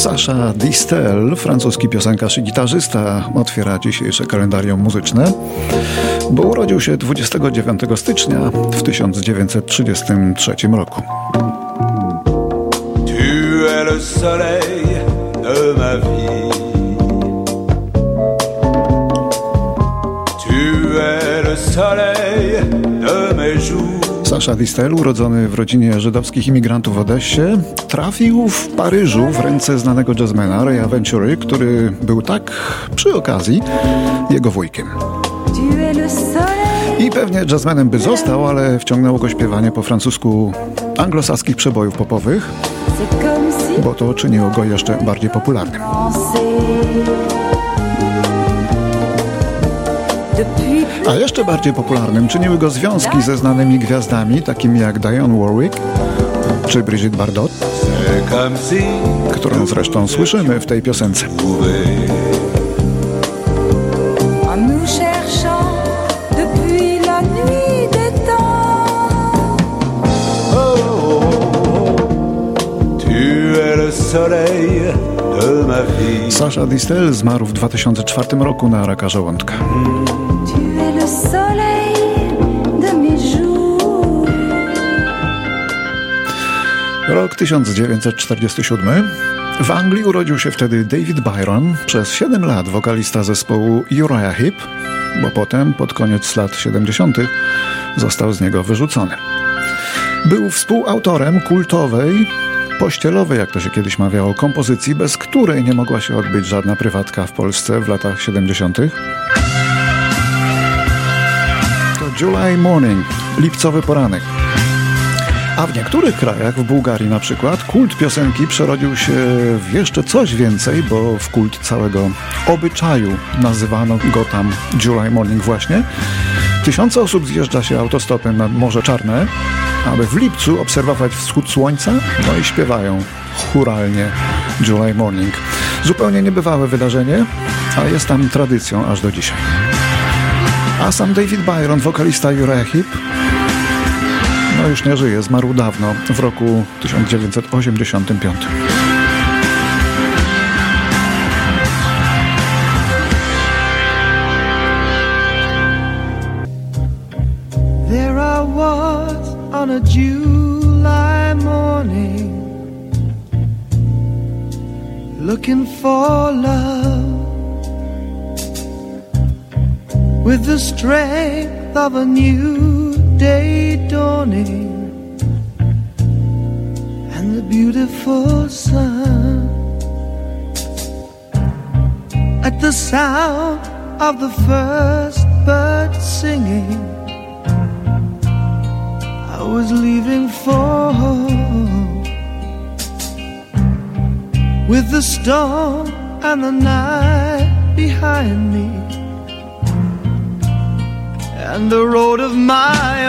Sasha Distel, francuski piosenkarz i gitarzysta, otwiera dzisiejsze kalendarium muzyczne, bo urodził się 29 stycznia w 1933 roku. Tu es le soleil de ma vie. Tu es le soleil de mes jours. Sasha Distel, urodzony w rodzinie żydowskich imigrantów w Odessie, trafił w Paryżu w ręce znanego jazzmena Raya Ventury, który był tak przy okazji jego wujkiem. I pewnie jazzmenem by został, ale wciągnęło go śpiewanie po francusku anglosaskich przebojów popowych, bo to czyniło go jeszcze bardziej popularnym. A jeszcze bardziej popularnym czyniły go związki ze znanymi gwiazdami, takimi jak Diane Warwick czy Brigitte Bardot, którą zresztą słyszymy w tej piosence. Sasha Distel zmarł w 2004 roku na raka żołądka. Rok 1947. W Anglii urodził się wtedy David Byron, przez 7 lat wokalista zespołu Uriah Heep, bo potem, pod koniec lat 70., został z niego wyrzucony. Był współautorem kultowej, pościelowej, jak to się kiedyś mawiało, kompozycji, bez której nie mogła się odbyć żadna prywatka w Polsce w latach 70. To July Morning, lipcowy poranek. A w niektórych krajach, w Bułgarii na przykład, kult piosenki przerodził się w jeszcze coś więcej, bo w kult całego obyczaju nazywano go tam July Morning właśnie. Tysiące osób zjeżdża się autostopem nad Morze Czarne, aby w lipcu obserwować wschód słońca, no i śpiewają churalnie July Morning. Zupełnie niebywałe wydarzenie, a jest tam tradycją aż do dzisiaj. A sam David Byron, wokalista Uriah Heep, no już nie żyje, zmarł dawno, w roku 1985. There I was on a July morning Looking for love With the strength of a new day dawning and the beautiful sun. At the sound of the first bird singing, I was leaving for home with the storm and the night behind me and the road of my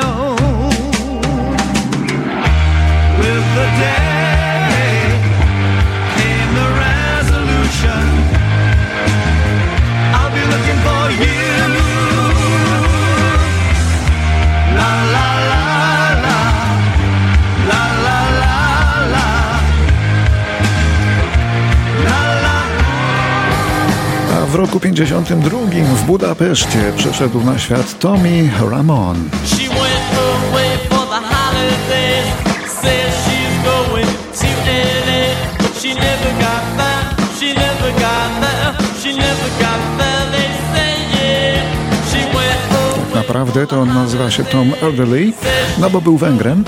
roku 52 w Budapeszcie przyszedł na świat Tommy Ramon. Tak naprawdę to on nazywa się Tom Elderly, no bo był Węgrem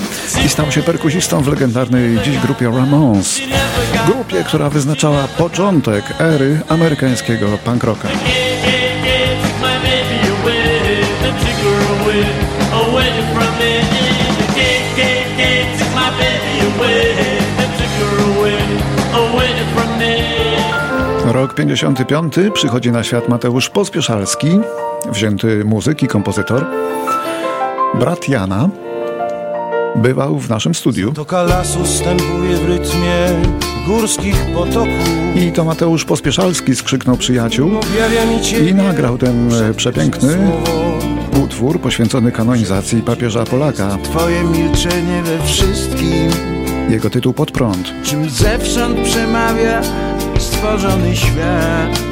i stał się perkusistą w legendarnej dziś grupie Ramones. Która wyznaczała początek ery amerykańskiego punk rocka. Rok 55 przychodzi na świat Mateusz Pospieszalski, wzięty muzyk i kompozytor. Brat Jana bywał w naszym studiu. Toka lasu stępuje w rytmie górskich potoków. I to Mateusz Pospieszalski skrzyknął przyjaciół i nagrał ten przepiękny utwór poświęcony kanonizacji papieża Polaka. Twoje milczenie we wszystkim. Jego tytuł Pod prąd. Czym zewsząd przemawia stworzony świat.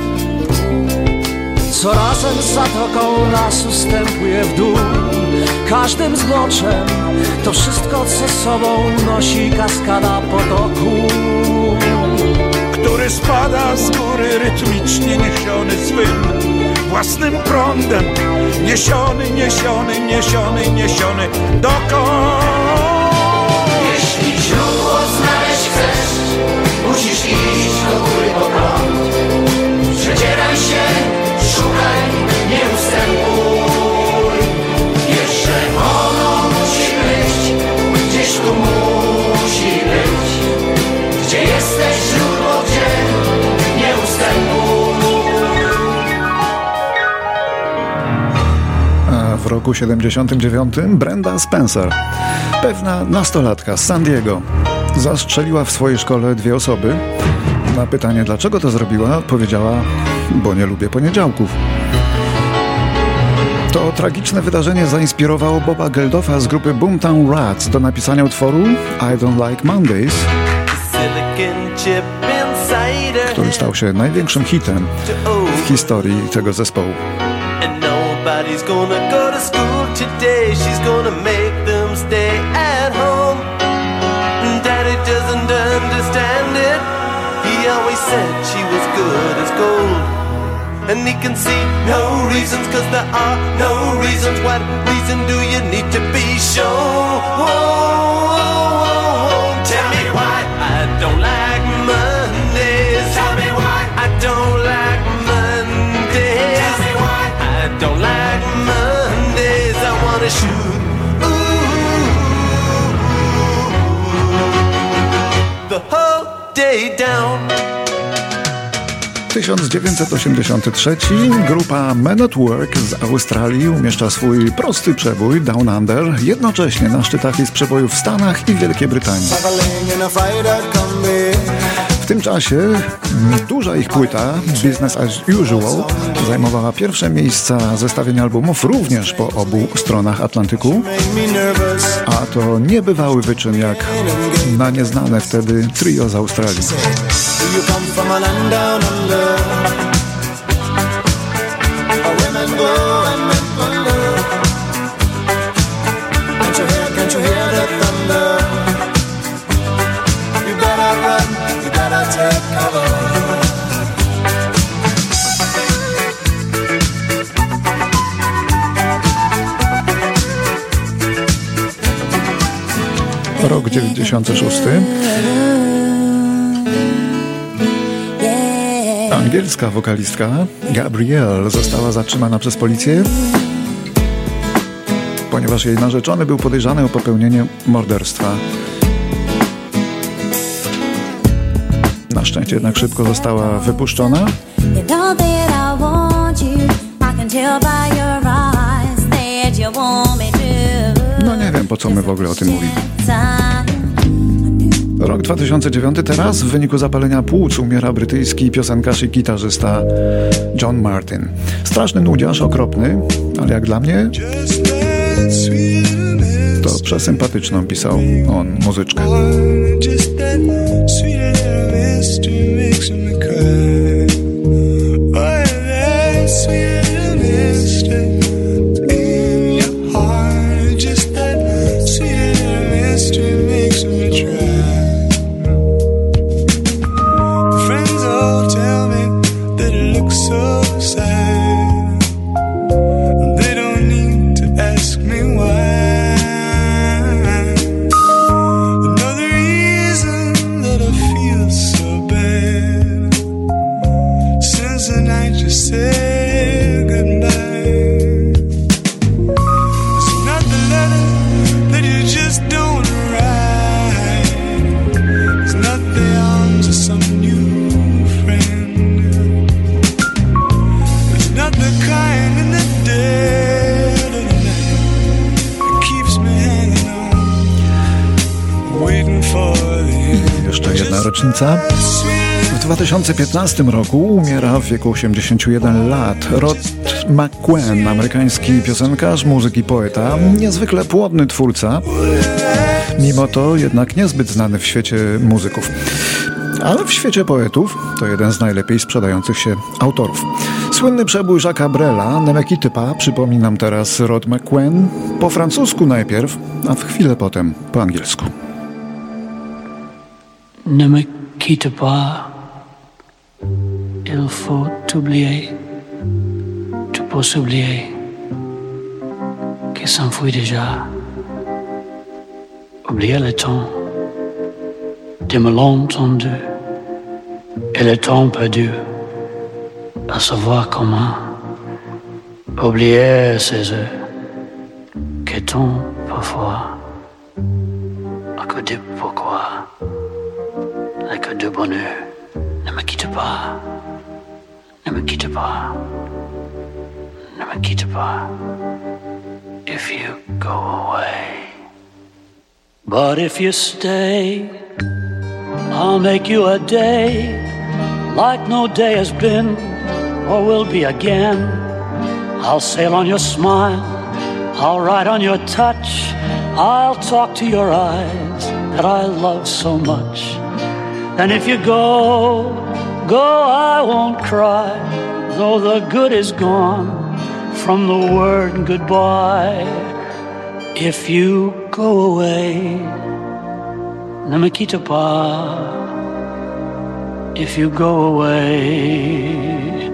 Co razem z zatoką lasu stępuje w dół Każdym zboczem to wszystko co sobą nosi kaskada potoku. Który spada z góry rytmicznie niesiony swym własnym prądem. Niesiony, niesiony, niesiony, niesiony dokąd Jeśli źródło znaleźć chcesz, musisz iść do góry po roku 79 Brenda Spencer, pewna nastolatka z San Diego, zastrzeliła w swojej szkole dwie osoby. Na pytanie, dlaczego to zrobiła, powiedziała, bo nie lubię poniedziałków. To tragiczne wydarzenie zainspirowało Boba Geldofa z grupy Boomtown Rats do napisania utworu I Don't Like Mondays, który stał się największym hitem w historii tego zespołu. Nobody's gonna go to school today. She's gonna make them stay at home. Daddy doesn't understand it. He always said she was good as gold. And he can see no reasons, cause there are no reasons. What reason do you need to be shown? 1983 grupa Men at Work z Australii umieszcza swój prosty przebój Down Under jednocześnie na szczytach list przebojów w Stanach i Wielkiej Brytanii. W tym czasie duża ich płyta Business as Usual zajmowała pierwsze miejsca zestawienia albumów również po obu stronach Atlantyku, a to niebywały wyczyn jak na nieznane wtedy trio z Australii. You come Rok 96. Angielska wokalistka Gabrielle została zatrzymana przez policję, ponieważ jej narzeczony był podejrzany o popełnienie morderstwa. Na szczęście jednak szybko została wypuszczona. You know nie wiem, po co my w ogóle o tym mówimy. Rok 2009 teraz w wyniku zapalenia płuc umiera brytyjski piosenkarz i gitarzysta John Martin. Straszny nudziarz, okropny, ale jak dla mnie to przesympatyczną pisał on muzyczkę. Rocznica. W 2015 roku umiera w wieku 81 lat Rod McQueen, amerykański piosenkarz, muzyk i poeta, niezwykle płodny twórca, mimo to jednak niezbyt znany w świecie muzyków. ale w świecie poetów to jeden z najlepiej sprzedających się autorów. Słynny przebój Jacques'a Brela, Nemekitypa, przypominam teraz Rod McQueen, po francusku najpierw, a w chwilę potem po angielsku. Ne me quitte pas, il faut t'oublier, tu peux s'oublier, qui s'enfuit déjà. Oublier le temps. De malentendu et le temps perdu, à savoir comment. Oublier ces heures. Qui tombent parfois. À de pourquoi, à que de bonheur. Ne me quitte pas, ne me quitte pas, ne me quitte pas. If you go away. But if you stay, I'll make you a day like no day has been or will be again. I'll sail on your smile, I'll ride on your touch, I'll talk to your eyes that I love so much. And if you go, go, I won't cry, though the good is gone from the word goodbye. If you go away, quitte pas. If you go away,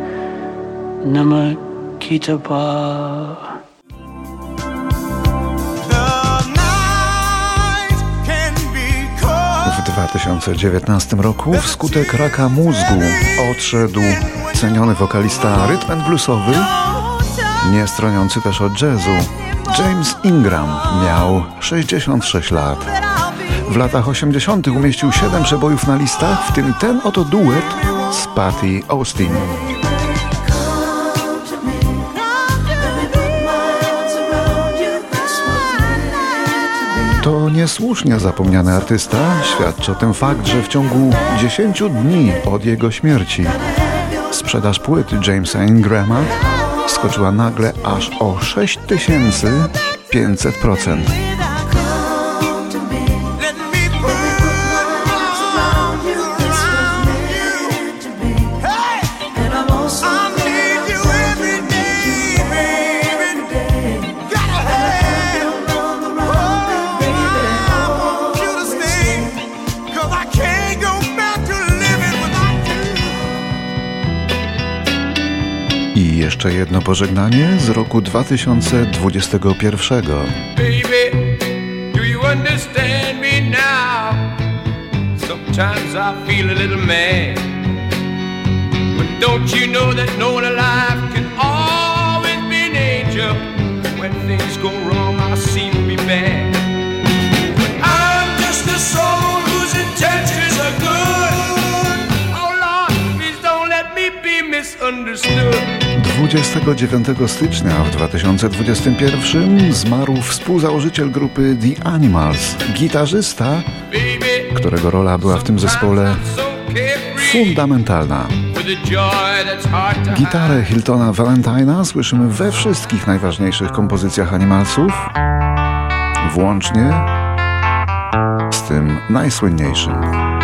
ne me 2019 roku wskutek raka mózgu odszedł ceniony wokalista rytm bluesowy, nie stroniący też od jazzu. James Ingram miał 66 lat. W latach 80. umieścił 7 przebojów na listach, w tym ten oto duet z Patty Austin. Niesłusznie zapomniany artysta. Świadczy o tym fakt, że w ciągu 10 dni od jego śmierci sprzedaż płyt Jamesa Ingrama skoczyła nagle aż o 6500%. Jeszcze jedno pożegnanie z roku 2021. Baby, do you understand me now? Sometimes I feel a little mad. But don't you know that no one 29 stycznia w 2021 zmarł współzałożyciel grupy The Animals, gitarzysta, którego rola była w tym zespole fundamentalna. Gitarę Hiltona Valentina słyszymy we wszystkich najważniejszych kompozycjach Animalsów, włącznie z tym najsłynniejszym.